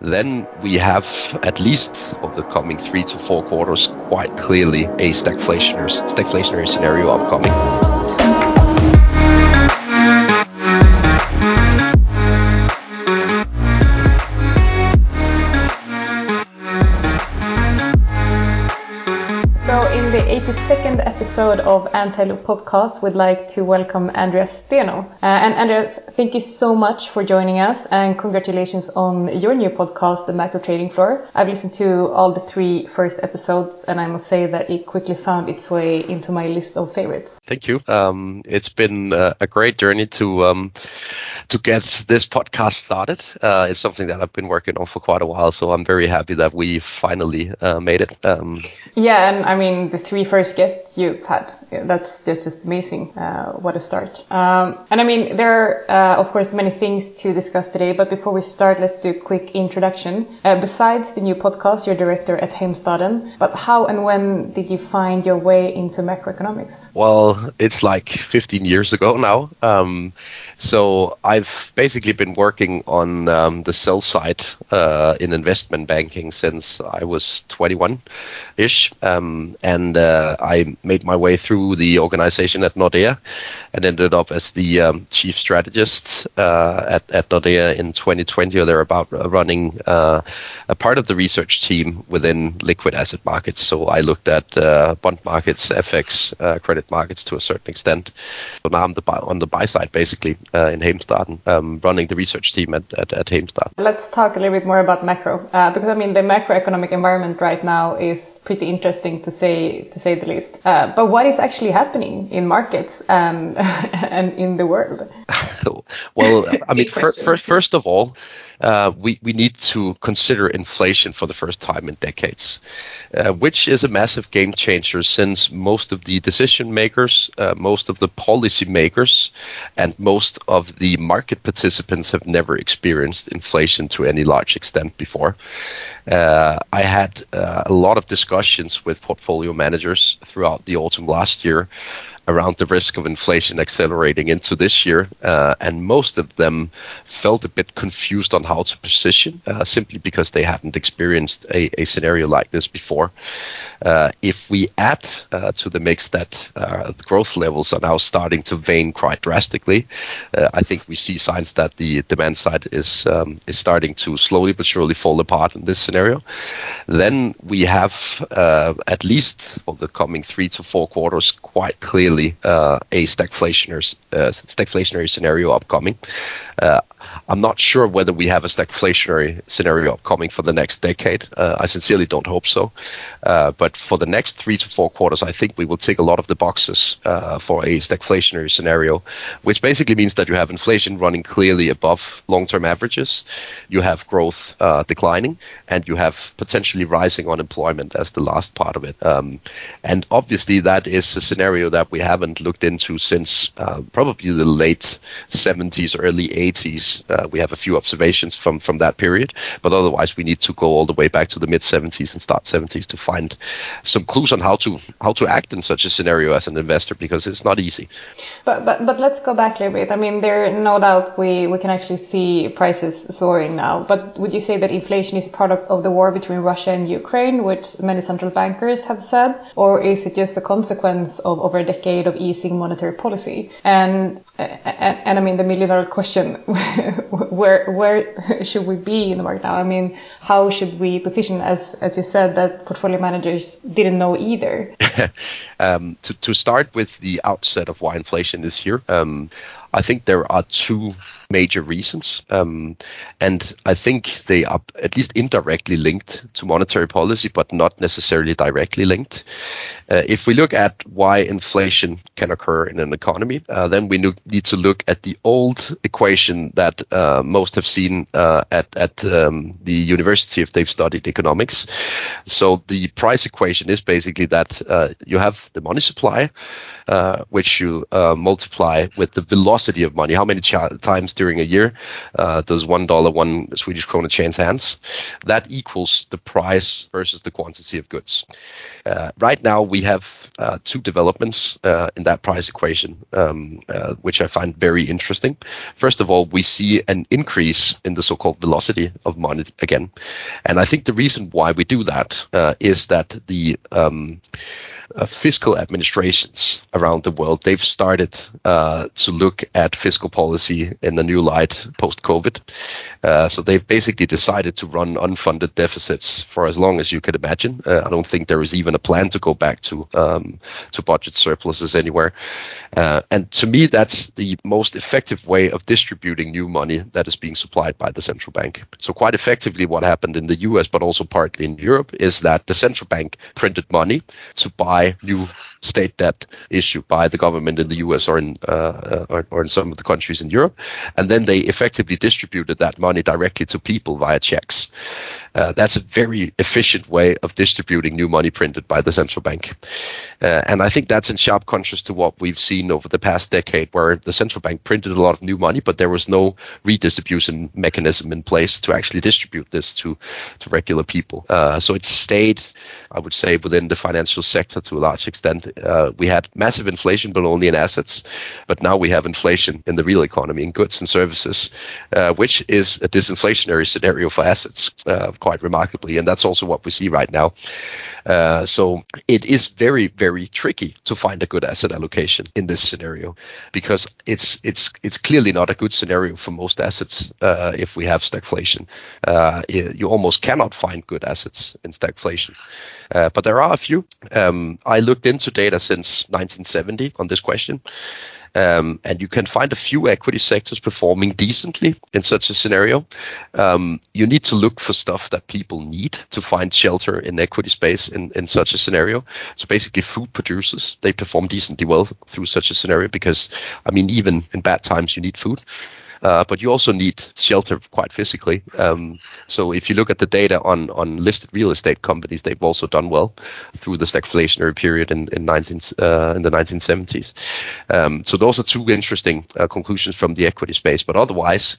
then we have at least over the coming three to four quarters quite clearly a stagflationary, stagflationary scenario upcoming. Episode of Anti-Loop Podcast, we'd like to welcome Andreas Steno. Uh, and Andreas, thank you so much for joining us and congratulations on your new podcast, The Macro Trading Floor. I've listened to all the three first episodes and I must say that it quickly found its way into my list of favorites. Thank you. Um, it's been uh, a great journey to um, to get this podcast started. Uh, it's something that I've been working on for quite a while, so I'm very happy that we finally uh, made it. Um, yeah, and I mean the three first guests you've had that's, that's just amazing. Uh, what a start. Um, and I mean, there are, uh, of course, many things to discuss today, but before we start, let's do a quick introduction. Uh, besides the new podcast, you're director at Heimstaden, but how and when did you find your way into macroeconomics? Well, it's like 15 years ago now. Um, so I've basically been working on um, the sell side uh, in investment banking since I was 21 ish. Um, and uh, I made my way through the organization at Nordea and ended up as the um, chief strategist uh, at, at Nordea in 2020 or thereabout, uh, running uh, a part of the research team within liquid asset markets. So I looked at uh, bond markets, FX, credit markets to a certain extent. But now I'm the on the buy side basically in Heimstaden, um, running the research team at, at, at. Let's talk a little bit more about macro because I mean the macroeconomic environment right now is pretty interesting to say to say the least. Uh, but what is actually happening in markets and and in the world? well, I mean, first, first of all, uh, we, we need to consider inflation for the first time in decades, uh, which is a massive game changer since most of the decision makers, uh, most of the policy makers, and most of the market participants have never experienced inflation to any large extent before. Uh, I had uh, a lot of discussions with portfolio managers throughout the autumn last year around the risk of inflation accelerating into this year, uh, and most of them felt a bit confused on how to position, uh, simply because they hadn't experienced a, a scenario like this before. Uh, if we add uh, to the mix that uh, the growth levels are now starting to wane quite drastically, uh, I think we see signs that the demand side is um, is starting to slowly but surely fall apart in this scenario. Then we have at least for the coming three to four quarters quite clearly uh, a stagflationary, uh, stagflationary scenario upcoming. Uh, I'm not sure whether we have a stagflationary scenario upcoming for the next decade. Uh, I sincerely don't hope so. Uh, but for the next three to four quarters, I think we will tick a lot of the boxes uh, for a stagflationary scenario, which basically means that you have inflation running clearly above long-term averages, you have growth declining, and you have potentially rising unemployment as the last part of it. Um, and obviously, that is a scenario that we haven't looked into since uh, probably the late 70s, early 80s. Uh, we have a few observations from from that period, but otherwise we need to go all the way back to the mid 70s and start 70s to find some clues on how to how to act in such a scenario as an investor because it's not easy. But but but let's go back a little bit. I mean, there no doubt we we can actually see prices soaring now. But would you say that inflation is a product of the war between Russia and Ukraine, which many central bankers have said, or is it just a consequence of over a decade of easing monetary policy? And and, and I mean the million dollar question, where where should we be in the market now? I mean, how should we position as as you said that portfolio managers didn't know either? um, to to start with the outset of why inflation is here, um, I think there are two major reasons. Um, and I think they are at least indirectly linked to monetary policy, but not necessarily directly linked. Uh, if we look at why inflation can occur in an economy, uh, then we need to look at the old equation that uh, most have seen uh, at, at um, the university if they've studied economics. So the price equation is basically that uh, you have the money supply, uh, which you multiply with the velocity of money. How many ch- times during a year uh, does one dollar, one Swedish krona change hands. That equals the price versus the quantity of goods. Uh, right now, we have uh, two developments uh, in that price equation, um, uh, which I find very interesting. First of all, we see an increase in the so-called velocity of money again, and I think the reason why we do that uh, is that the um, uh, fiscal administrations around the world they've started uh, to look at fiscal policy in a new light post COVID. Uh, so they've basically decided to run unfunded deficits for as long as you could imagine. Uh, I don't think there is even a plan to go back to um, to budget surpluses anywhere. Uh, and to me, that's the most effective way of distributing new money that is being supplied by the central bank. So quite effectively, what happened in the U.S. but also partly in Europe is that the central bank printed money to buy new state debt issued by the government in the US or in uh, uh, or, or, in some of the countries in Europe, and then they effectively distributed that money directly to people via checks. Uh, that's a very efficient way of distributing new money printed by the central bank, uh, and I think that's in sharp contrast to what we've seen over the past decade, where the central bank printed a lot of new money, but there was no redistribution mechanism in place to actually distribute this to to regular people. Uh, so it stayed, I would say, within the financial sector to a large extent uh, we had massive inflation, but only in assets. But now we have inflation in the real economy, in goods and services, uh, which is a disinflationary scenario for assets, uh, quite remarkably. And that's also what we see right now. Uh, so it is very, very tricky to find a good asset allocation in this scenario because it's it's it's clearly not a good scenario for most assets uh, if we have stagflation. Uh, you almost cannot find good assets in stagflation. Uh, but there are a few. Um, I looked into data since 1970 on this question. Um, and you can find a few equity sectors performing decently in such a scenario. Um, you need to look for stuff that people need to find shelter in equity space in, in such a scenario. So basically, food producers they perform decently well through such a scenario because, I mean, even in bad times, you need food. Uh, but you also need shelter quite physically. Um, so if you look at the data on on listed real estate companies, they've also done well through the stagflationary period in in, 19, uh, in the 1970s. Um, so those are two interesting uh, conclusions from the equity space. But otherwise,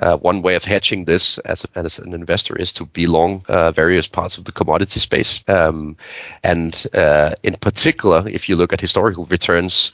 uh, one way of hedging this as, a, as an investor is to be long uh, various parts of the commodity space. Um, and uh, in particular, if you look at historical returns.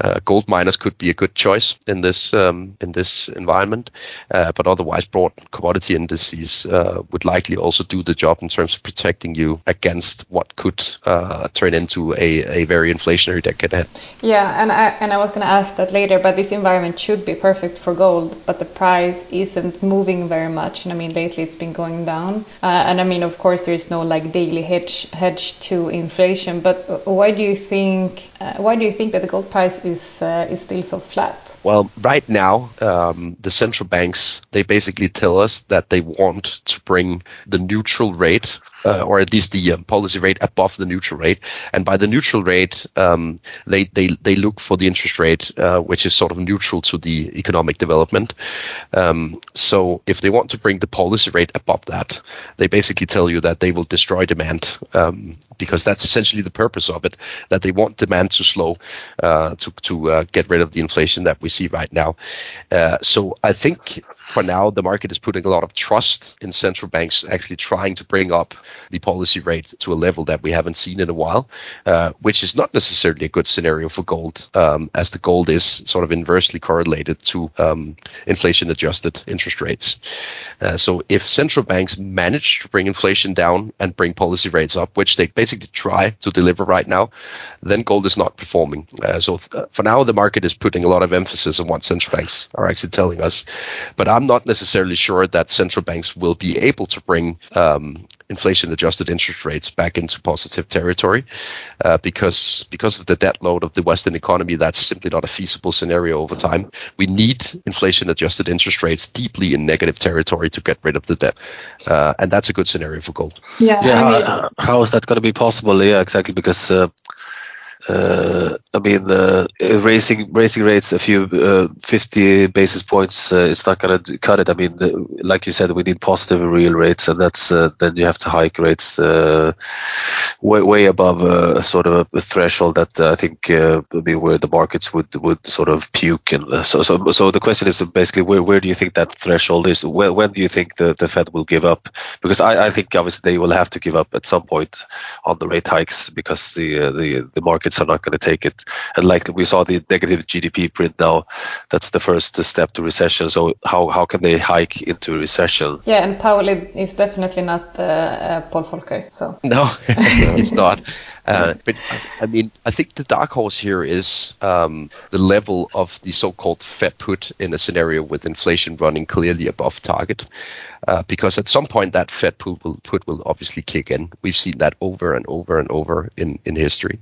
Uh, gold miners could be a good choice in this um, in this environment, uh, but otherwise, broad commodity indices uh, would likely also do the job in terms of protecting you against what could uh, turn into a, a very inflationary decade ahead. Yeah, and I and I was going to ask that later, but this environment should be perfect for gold, but the price isn't moving very much, and I mean lately it's been going down, uh, and I mean of course there is no like daily hedge hedge to inflation, but why do you think why do you think that the gold price is uh, is still so flat? Well, right now, um, the central banks they basically tell us that they want to bring the neutral rate uh, or at least the um, policy rate above the neutral rate. And by the neutral rate, um, they, they they look for the interest rate uh, which is sort of neutral to the economic development. Um, so if they want to bring the policy rate above that, they basically tell you that they will destroy demand um, because that's essentially the purpose of it. That they want demand to slow uh, to to uh, get rid of the inflation that we see right now. Uh, so I think for now, the market is putting a lot of trust in central banks actually trying to bring up the policy rate to a level that we haven't seen in a while, uh, which is not necessarily a good scenario for gold, um, as the gold is sort of inversely correlated to um, inflation adjusted interest rates. Uh, so if central banks manage to bring inflation down and bring policy rates up, which they basically try to deliver right now, then gold is not performing. Uh, so th- uh, for now, the market is putting a lot of emphasis on what central banks are actually telling us. But I'm not necessarily sure that central banks will be able to bring um, inflation adjusted interest rates back into positive territory. Uh, because because of the debt load of the western economy that's simply not a feasible scenario over time. We need inflation adjusted interest rates deeply in negative territory to get rid of the debt. Uh, and that's a good scenario for gold. Yeah, yeah I mean, how, how is that going to be possible? Yeah exactly because uh, uh, I mean, uh, raising raising rates a few uh, 50 basis points, uh, it's not going to cut it. I mean, uh, like you said, we need positive real rates, and that's uh, then you have to hike rates way, way above a sort of a threshold that uh, I think uh, would be where the markets would would sort of puke. And uh, so, so, so the question is basically where, where do you think that threshold is? When, when do you think the, the Fed will give up? Because I, I think obviously they will have to give up at some point on the rate hikes because the uh, the the markets are not going to take it. And like we saw the negative GDP print now, that's the first step to recession. So how how can they hike into recession? Yeah, and Powell is definitely not uh, uh, Paul Volcker. So no, he's not. Uh, but I mean, I think the dark horse here is um, the level of the so-called Fed put in a scenario with inflation running clearly above target. Uh, because at some point that Fed put will, put will obviously kick in. We've seen that over and over and over in in history.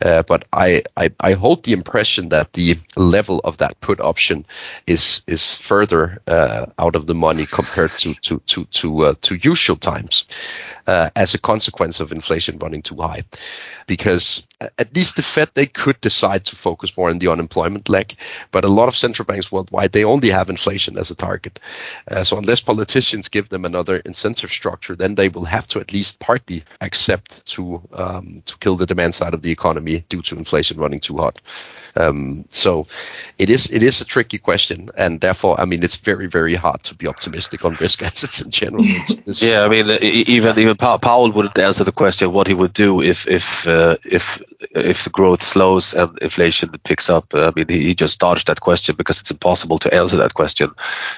Uh, but I, I, I hold the impression that the level of that put option is is further uh, out of the money compared to to to to, uh, to usual times uh, as a consequence of inflation running too high. Because at least the Fed, they could decide to focus more on the unemployment leg, but a lot of central banks worldwide, they only have inflation as a target. Uh, so unless politicians give them another incentive structure, then they will have to at least partly accept to um, to kill the demand side of the economy due to inflation running too hot. Um, so it is it is a tricky question, and therefore, I mean, it's very very hard to be optimistic on risk assets in general. yeah, I mean, even even Powell wouldn't answer the question what he would do if if uh, if if growth slows and inflation picks up. I mean, he, he, just dodged that question because it's impossible to answer that question.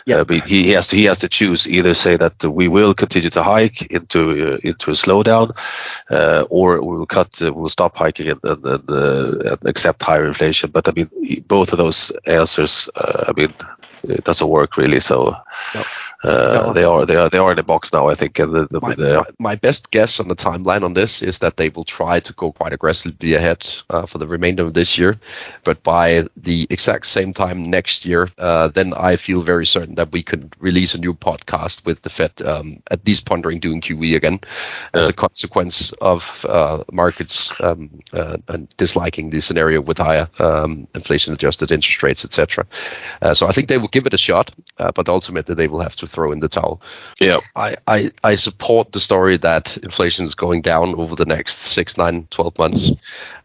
Yeah. I mean, he, he has to he has to choose either say that we will continue to hike into uh, into a slowdown, uh, or we will cut, uh, we will stop hiking and, and, and, uh, and accept higher inflation but I mean, both of those answers, uh, I mean, it doesn't work really. So. No. Uh, they are they are they are in the box now. I think. The, the, my, my, my, best guess on the timeline on this is that they will try to go quite aggressively ahead uh, for the remainder of this year, but by the exact same time next year, uh, then I feel very certain that we could release a new podcast with the Fed um, at least pondering doing QE again yeah. as a consequence of uh, markets um, uh, and disliking the scenario with higher um, inflation-adjusted interest rates, etc. Uh, so I think they will give it a shot, but ultimately they will have to throw in the towel. Yeah, I, I, I support the story that inflation is going down over the next six, nine, 12 months.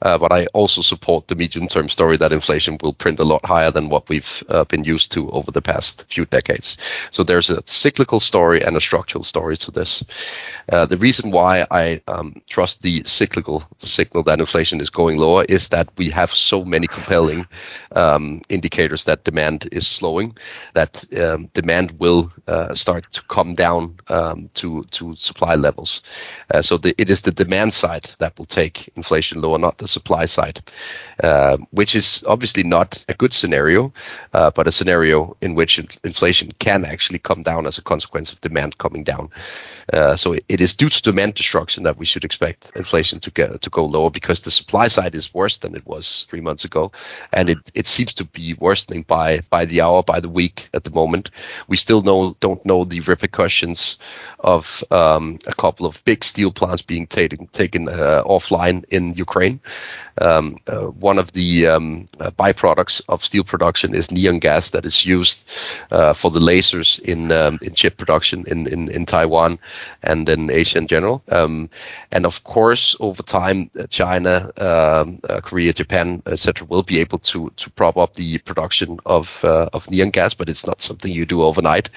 Uh, but I also support the medium term story that inflation will print a lot higher than what we've uh, been used to over the past few decades. So there's a cyclical story and a structural story to this. Uh, the reason why I um, trust the cyclical signal that inflation is going lower is that we have so many compelling um, indicators that demand is slowing, that um, demand will uh, start to come down um, to to supply levels. Uh, so the, it is the demand side that will take inflation lower, not the supply side, uh, which is obviously not a good scenario, uh, but a scenario in which inflation can actually come down as a consequence of demand coming down. Uh, so it, is due to demand destruction that we should expect inflation to get to go lower because the supply side is worse than it was three months ago, and it, it seems to be worsening by by the hour, by the week at the moment. We still know don't know the repercussions of um, a couple of big steel plants being taken taken uh, offline in Ukraine. Um, uh, one of the um, uh, byproducts of steel production is neon gas that is used uh, for the lasers in um, in chip production in, in, in Taiwan and in Asia in general. Um, and of course, over time, uh, China, um, uh, Korea, Japan, etc., will be able to to prop up the production of of neon gas, but it's not something you do overnight.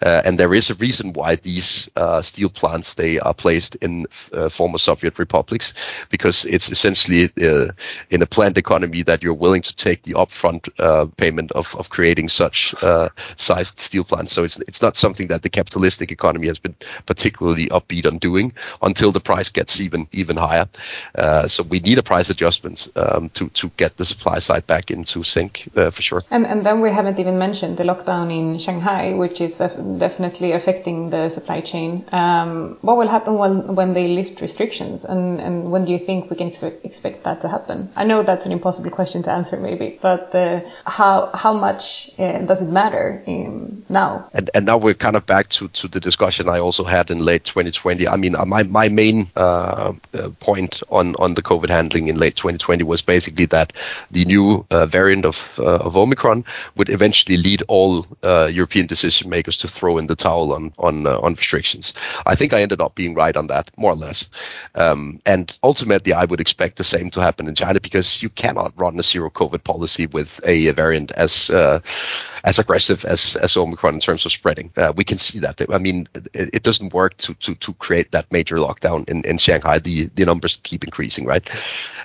And there is a reason why these steel plants they are placed in former Soviet republics because it's essentially uh, in a planned economy that you're willing to take the upfront uh, payment of, of creating such uh, sized steel plants. So it's it's not something that the capitalistic economy has been particularly upbeat on doing until the price gets even even higher. Uh, so we need a price adjustment um, to to get the supply side back into sync uh, for sure. And and then we haven't even mentioned the lockdown in Shanghai, which is definitely affecting the supply chain. Um, what will happen when when they lift restrictions, and and when do you think we can ex expect that to happen? I know that's an impossible question to answer, maybe, but uh, how how much uh, does it matter in, now? And, and now we're kind of back to, to the discussion I also had in late 2020. I mean, uh, my my main uh, uh, point on on the COVID handling in late 2020 was basically that the new uh, variant of of Omicron would eventually lead all European decision makers to to throw in the towel on on uh, on restrictions. I think I ended up being right on that, more or less. Um, and ultimately, I would expect the same to happen in China because you cannot run a zero COVID policy with a, variant as uh, as aggressive as, as Omicron in terms of spreading. Uh, we can see that. I mean, it, it, doesn't work to, to, to create that major lockdown in, in Shanghai. The the numbers keep increasing, right?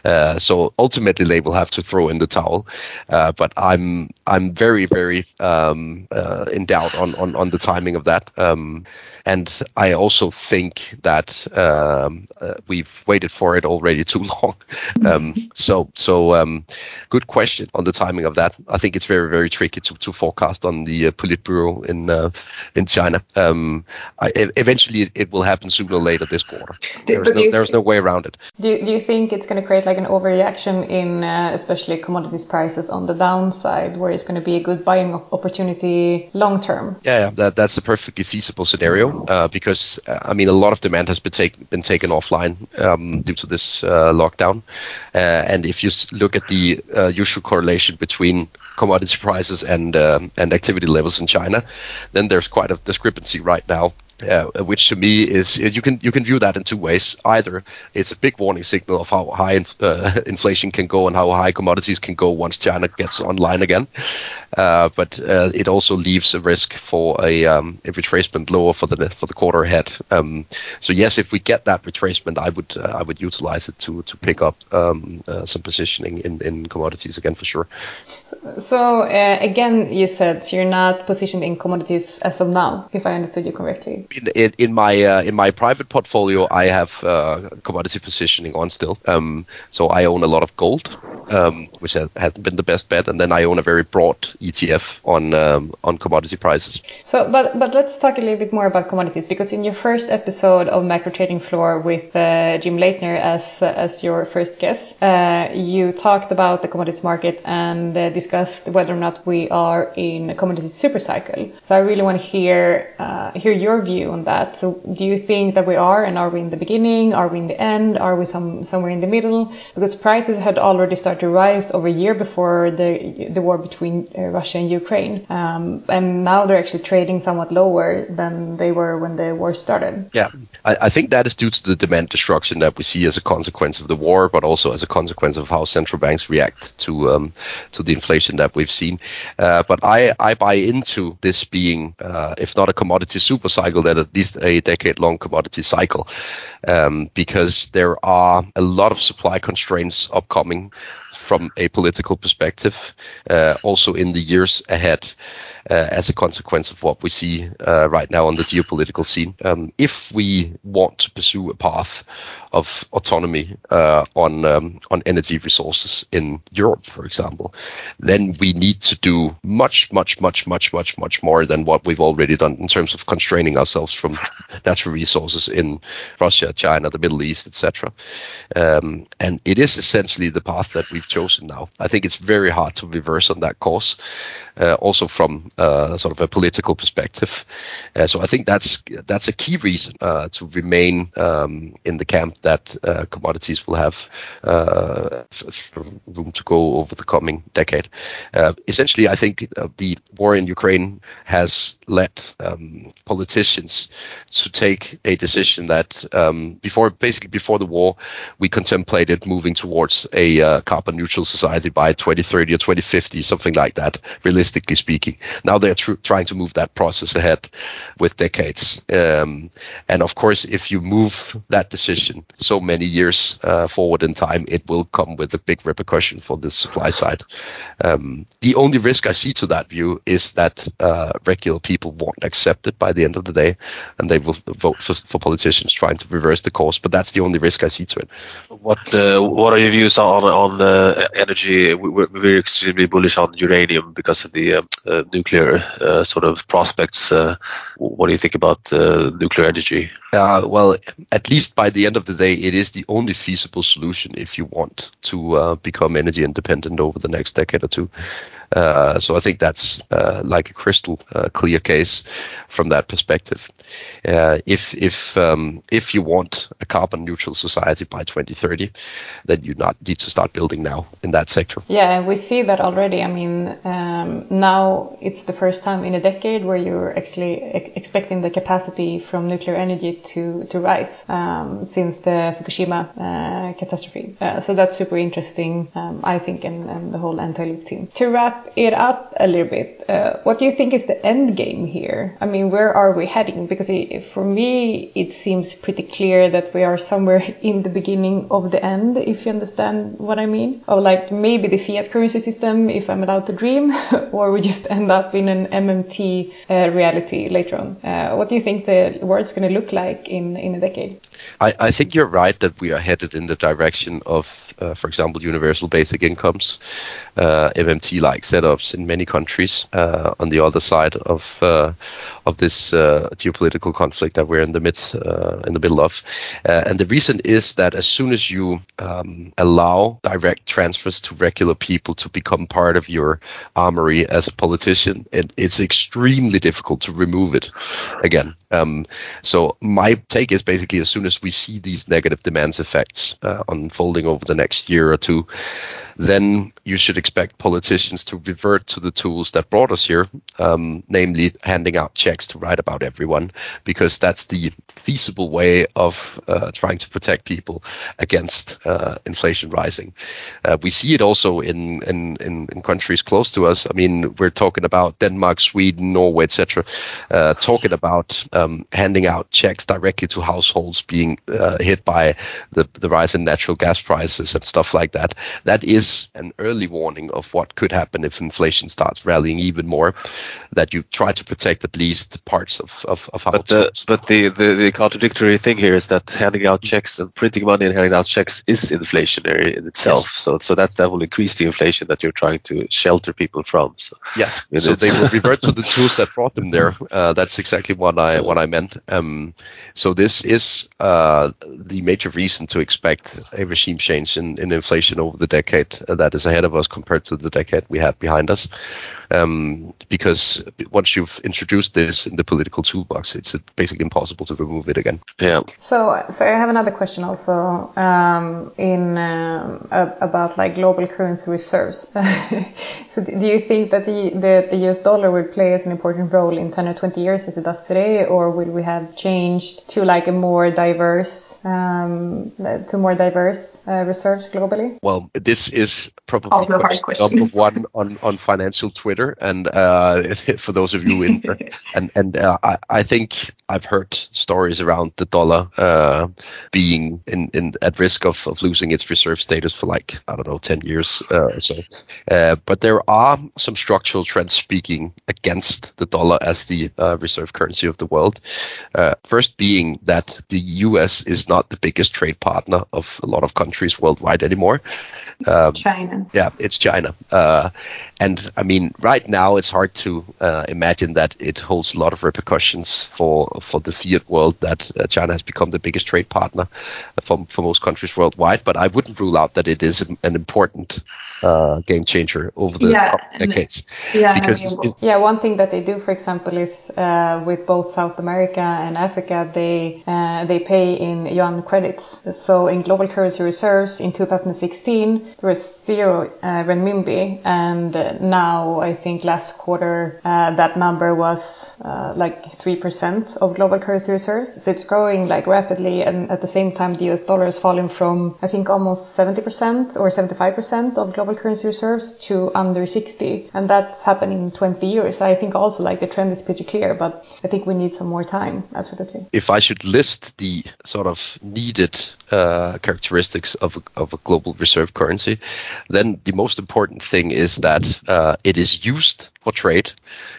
Uh, so ultimately, they will have to throw in the towel. Uh, but I'm I'm very very um, uh, in doubt on, on on the timing of that. Um, and I also think that um, uh, we've waited for it already too long. Um, so, so um, good question on the timing of that. I think it's very, very tricky to, to forecast on the uh, Politburo in uh, in China. Um, I, eventually, it, it, will happen sooner or later this quarter. There's no, there's no way around it. Do you, do you think it's going to create like an overreaction in uh, especially commodities prices on the downside, where it's going to be a good buying opportunity long term? Yeah, yeah that, that's a perfectly feasible scenario uh, because uh, I mean a lot of demand has been, take, been taken offline um, due to this uh, lockdown, uh, and if you look at the uh, usual correlation between commodity prices and um, and activity levels in China, then there's quite a discrepancy right now uh, which to me is you can you can view that in two ways. Either it's a big warning signal of how high uh, inflation can go and how high commodities can go once China gets online again, uh, but uh, it also leaves a risk for a, um, a retracement lower for the for the quarter ahead. Um, so yes, if we get that retracement, I would uh, I would utilize it to to pick up um, uh, some positioning in, in commodities again for sure. So, so again, you said you're not positioned in commodities as of now, if I understood you correctly in, in, my uh, in my private portfolio, I have uh, commodity positioning on still. Um, so I own a lot of gold, um, which has, hasn't been the best bet, and then I own a very broad ETF on um, on commodity prices. So, but but let's talk a little bit more about commodities because in your first episode of Macro Trading Floor with uh, Jim Leitner as as your first guest, uh, you talked about the commodities market and uh, discussed whether or not we are in a commodity super cycle. So I really want to hear uh, hear your view on that. So do you think that we are, and are we in the beginning? Are we in the end? Are we some somewhere in the middle? Because prices had already started to rise over a year before the the war between uh, Russia and Ukraine, um, and now they're actually trading somewhat lower than they were when the war started. Yeah, I, I think that is due to the demand destruction that we see as a consequence of the war, but also as a consequence of how central banks react to um, to the inflation that we've seen. Uh, but I I buy into this being, uh, if not a commodity super cycle, then at least a decade long commodity cycle um, because there are a lot of supply constraints upcoming from a political perspective, uh, also in the years ahead. Uh, as a consequence of what we see uh, right now on the geopolitical scene. Um, if we want to pursue a path of autonomy uh, on um, on energy resources in Europe, for example, then we need to do much, much, much, much, much, much more than what we've already done in terms of constraining ourselves from natural resources in Russia, China, the Middle East, etc. Um, and it is essentially the path that we've chosen now. I think it's very hard to reverse on that course, uh, also from uh, sort of a political perspective. Uh, so I think that's that's a key reason uh, to remain um, in the camp that uh, commodities will have uh, room to go over the coming decade. Uh, essentially, I think the war in Ukraine has led um, politicians to take a decision that um, before, basically before the war, we contemplated moving towards a carbon neutral society by 2030 or 2050, something like that, realistically speaking. Now they're tr- trying to move that process ahead with decades. Um, and of course, if you move that decision so many years uh, forward in time, it will come with a big repercussion for the supply side. Um, the only risk I see to that view is that uh, regular people won't accept it by the end of the day, and they will vote for, for politicians trying to reverse the course. But that's the only risk I see to it. What uh, What are your views on on uh, energy? We're, we're extremely bullish on uranium because of the uh, uh, nuclear sort of prospects. what do you think about nuclear energy? Uh, well, at least by the end of the day, it is the only feasible solution if you want to uh, become energy independent over the next decade or two. Uh, so I think that's uh, like a crystal uh, clear case from that perspective. Uh, if if um, if you want a carbon neutral society by 2030, then you not need to start building now. now in that sector. Yeah, and we see that already. I mean, um, now it's the first time in a decade where you're actually ex- expecting the capacity from nuclear energy to, to rise um, since the Fukushima uh, catastrophe. Uh, so that's super interesting, um, I think, and, and, the whole anti-loop team. To wrap it up a little bit, uh, what do you think is the end game here? I mean, where are we heading? Because it, for me, it seems pretty clear that we are somewhere in the beginning of the end, if you understand what I mean. Or like maybe the fiat currency system, if I'm allowed to dream, or we just end up in an MMT uh, reality later on. Uh, what do you think the world's going to look like in, in a decade? I, I think you're right that we are headed in the direction of, uh, for example, universal basic incomes, MMT-like setups in many countries. Uh, on the other side of uh, of this uh, geopolitical conflict that we're in the mid uh, in the middle of, and the reason is that as soon as you um, allow direct transfers to regular people to become part of your armory as a politician, it, it's extremely difficult to remove it again. Um, so my take is basically as soon as we see these negative demands effects uh, unfolding over the next year or two, then you should expect politicians to revert to the tools that brought us here, um, namely handing out checks to write about everyone, because that's the feasible way of uh, trying to protect people against uh, inflation rising. Uh, we see it also in, in, in, in, countries close to us. I mean, we're talking about Denmark, Sweden, Norway, etc., uh, talking about um, handing out checks directly to households being uh, hit by the, the rise in natural gas prices and stuff like that. That is an early warning of what could happen if inflation starts rallying even more. That you try to protect at least parts of, of, of households. But, the, but the, the, the contradictory thing here is that handing out checks and printing money and handing out checks is inflationary in itself. Yes. So so that's that will increase the inflation that you're trying to shelter people from. So yes, so they will revert to the tools that brought them there. Uh, that's exactly what I what I meant. Um, so this is uh, the major reason to expect a regime change in, in inflation over the decade that is ahead of us compared to the decade we had behind us um, because once you've introduced this in the political toolbox, it's basically impossible to remove it again. Yeah. So, so I have another question also um, in um, about like global currency reserves. so, do you think that the, the, the US dollar will play as an important role in 10 or 20 years as it does today, or will we have changed to like a more diverse, um, to more diverse uh, reserves globally? Well, this is probably number one on on financial Twitter Twitter, and uh, for those of you in, and and uh, I, I think I've heard stories around the dollar uh, being in, in at risk of, of losing its reserve status for like I don't know ten years uh, or so. Uh, but there are some structural trends speaking against the dollar as the uh, reserve currency of the world. first, being that the U.S. is not the biggest trade partner of a lot of countries worldwide anymore. Um, China. Yeah, it's China. and I mean, right now it's hard to uh, imagine that it holds a lot of repercussions for for the fiat world that uh, China has become the biggest trade partner for for most countries worldwide. But I wouldn't rule out that it is an important uh, game changer over the yeah, decades. Yeah, because yeah, one thing that they do, for example, is uh, with both South America and Africa, they uh, they pay in yuan credits. So in global currency reserves in 2016 there was zero uh, renminbi, and now I think last quarter uh, that number was uh, like three percent of global currency reserves. So it's growing like rapidly, and at the same time the US dollar is falling from I think almost 70 percent or 75 percent of global currency reserves to under 60, and that's happening in 20 years. I think also like the trend is pretty clear, but I think we need some more time. Absolutely. If I should list the sort of needed uh, characteristics of of a global reserve currency, then the most important thing is that uh, it is used for trade,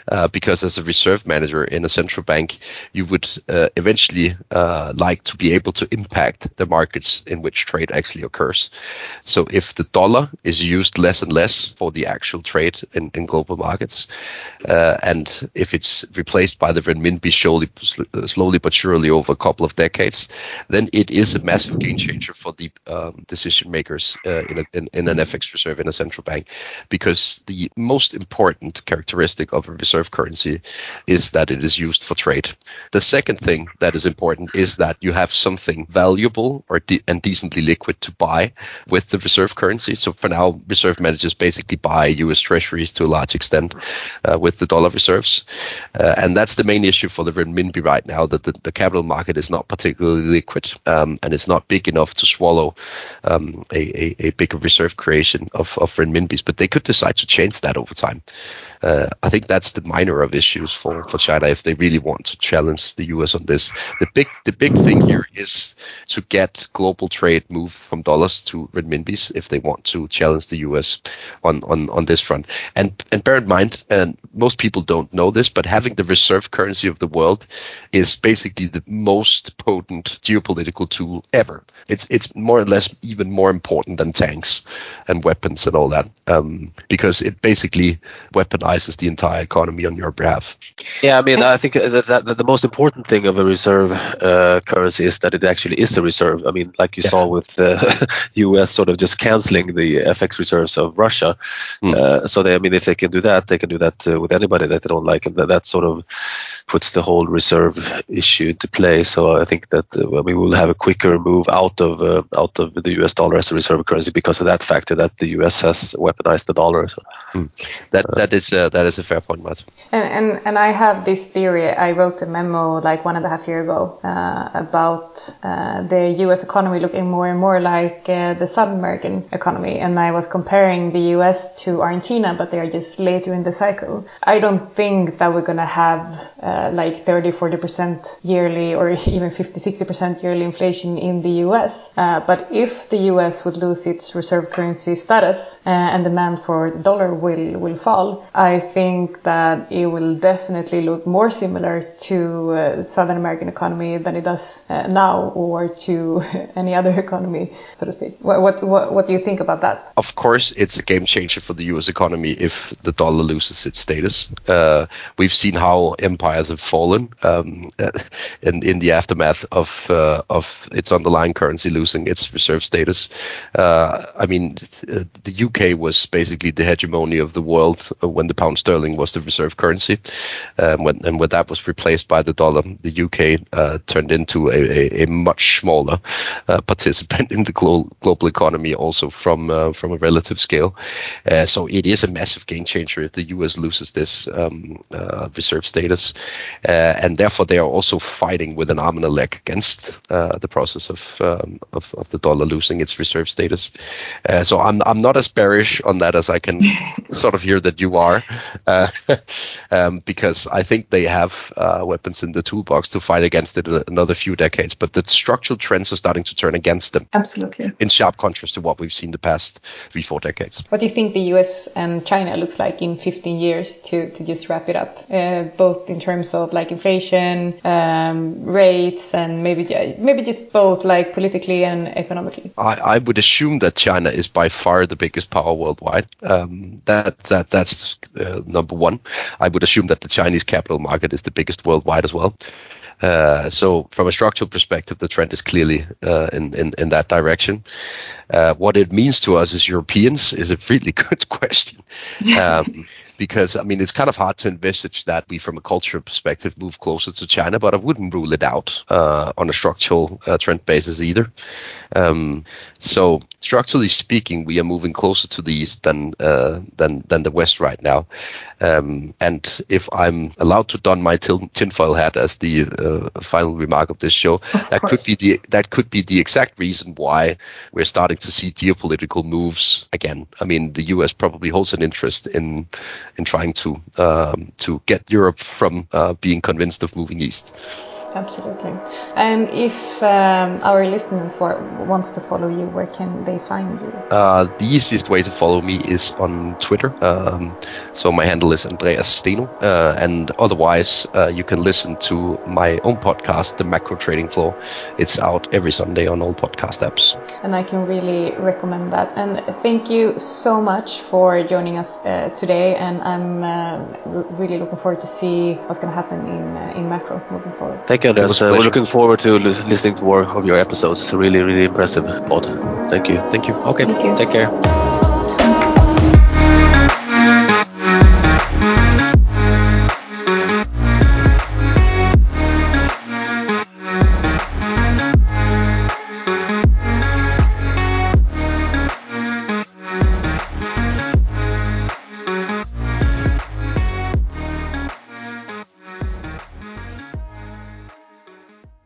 uh, because as a reserve manager in a central bank, you would uh, eventually uh, like to be able to impact the markets in which trade actually occurs. So if the dollar is used less and less for the actual trade in, in global markets, uh, and if it's replaced by the renminbi slowly, slowly but surely over a couple of decades, then it is a massive game changer for the um, decision makers uh, in, a, in, in an FX reserve in a central bank, because the most important characteristic of a reserve currency is that it is used for trade. The second thing that is important is that you have something valuable or de- and decently liquid to buy with the reserve currency. So for now, reserve managers basically buy U.S. Treasuries to a large extent uh, with the dollar reserves, uh, and that's the main issue for the renminbi right now. That the, the capital market is not particularly liquid um, and it's not big enough to swallow um, a, a, a bigger reserve creation of, of renminbis. But they could decide to change that over time. Uh, I think that's the minor of issues for, for China if they really want to challenge the U.S. on this. The big the big thing here is to get global trade moved from dollars to renminbis if they want to challenge the U.S. on on, on this front. And and bear in mind, and most people don't know this, but having the reserve currency of the world is basically the most potent geopolitical tool ever. It's it's more or less even more important than tanks and weapons and all that um, because it basically weaponizes the entire economy on your behalf. Yeah, I mean, I think that, that, the most important thing of a reserve uh, currency is that it actually is the reserve. I mean, like you yes. saw with the U.S. sort of just canceling the FX reserves of Russia. Mm. Uh, so they, I mean, if they can do that, they can do that uh, with anybody that they don't like, and that, that sort of puts the whole reserve issue into play. So I think that uh, we will have a quicker move out of uh, out of the U.S. dollar as a reserve currency because of that factor that the U.S. has weaponized the dollar. So, mm. That that is uh, that is a fair point, Matt. And, and and I have this theory. I wrote a memo like one and a half year ago uh, about uh, the U.S. economy looking more and more like uh, the South American economy, and I was comparing the U.S. to Argentina, but they are just later in the cycle. I don't think that we're gonna have uh, like 30, 40 percent yearly, or even 50, 60 percent yearly inflation in the U.S. Uh, but if the U.S. would lose its reserve currency status and demand for the dollar will will fall, I think that it will definitely look more similar to uh, Southern American economy than it does uh, now, or to any other economy, so to speak. What, what, what what do you think about that? Of course, it's a game changer for the U.S. economy if the dollar loses its status. Uh, we've seen how empires have fallen um, in in the aftermath of uh, of its underlying currency losing its reserve status. Uh, I mean, the UK was basically the hegemony of the world when the pound sterling was the reserve currency. Um, when, and when that was replaced by the dollar, the UK uh, turned into a, a, a much smaller uh, participant in the glo- global economy, also from uh, from a relative scale. Uh, so it is a massive game changer if the US loses this um, reserve status, and therefore they are also fighting with an arm and a leg against the process of, um, of, of the dollar losing its reserve status. so I'm I'm not as bearish on that as I can sort of hear that you are, uh, um, because I think they have uh, weapons in the toolbox to fight against it another few decades. But the structural trends are starting to turn against them. Absolutely. In sharp contrast to what we've seen the past three, four decades. What do you think the U.S. and China looks like in 15 years? To to just wrap it up, uh, both in terms of like inflation, um, rates, and maybe maybe just both like politically and economically. I, I would assume that China is by far the biggest power worldwide. Um, that that that's uh, number one. I would assume that the Chinese capital market is the biggest worldwide as well. Uh, so from a structural perspective, the trend is clearly uh, in, in, in that direction. Uh, what it means to us as Europeans is a really good question. Um, because I mean it's kind of hard to envisage that we, from a cultural perspective, move closer to China, but I wouldn't rule it out uh, on a structural uh, trend basis either. Um, so structurally speaking, we are moving closer to the east than uh, than than the west right now. Um, and if I'm allowed to don my tin, tinfoil hat as the uh, final remark of this show, of that could be the that could be the exact reason why we're starting to see geopolitical moves again. I mean, the U.S. probably holds an interest in in trying to um, to get Europe from uh, being convinced of moving east. Absolutely. And if um, our listeners wants to follow you, where can they find you? Uh, the easiest way to follow me is on Twitter. Um, so my handle is Andreas Steno. Uh, and otherwise, uh, you can listen to my own podcast, The Macro Trading Floor. It's out every Sunday on all podcast apps. And I can really recommend that. And thank you so much for joining us uh, today. And I'm uh, really looking forward to see what's going to happen in uh, in macro moving forward. Thank Thank you, Andreas. Uh, we're looking forward to listening to more of your episodes. Really, really impressive pod. Thank you. Thank you. Okay. Thank you. Take care.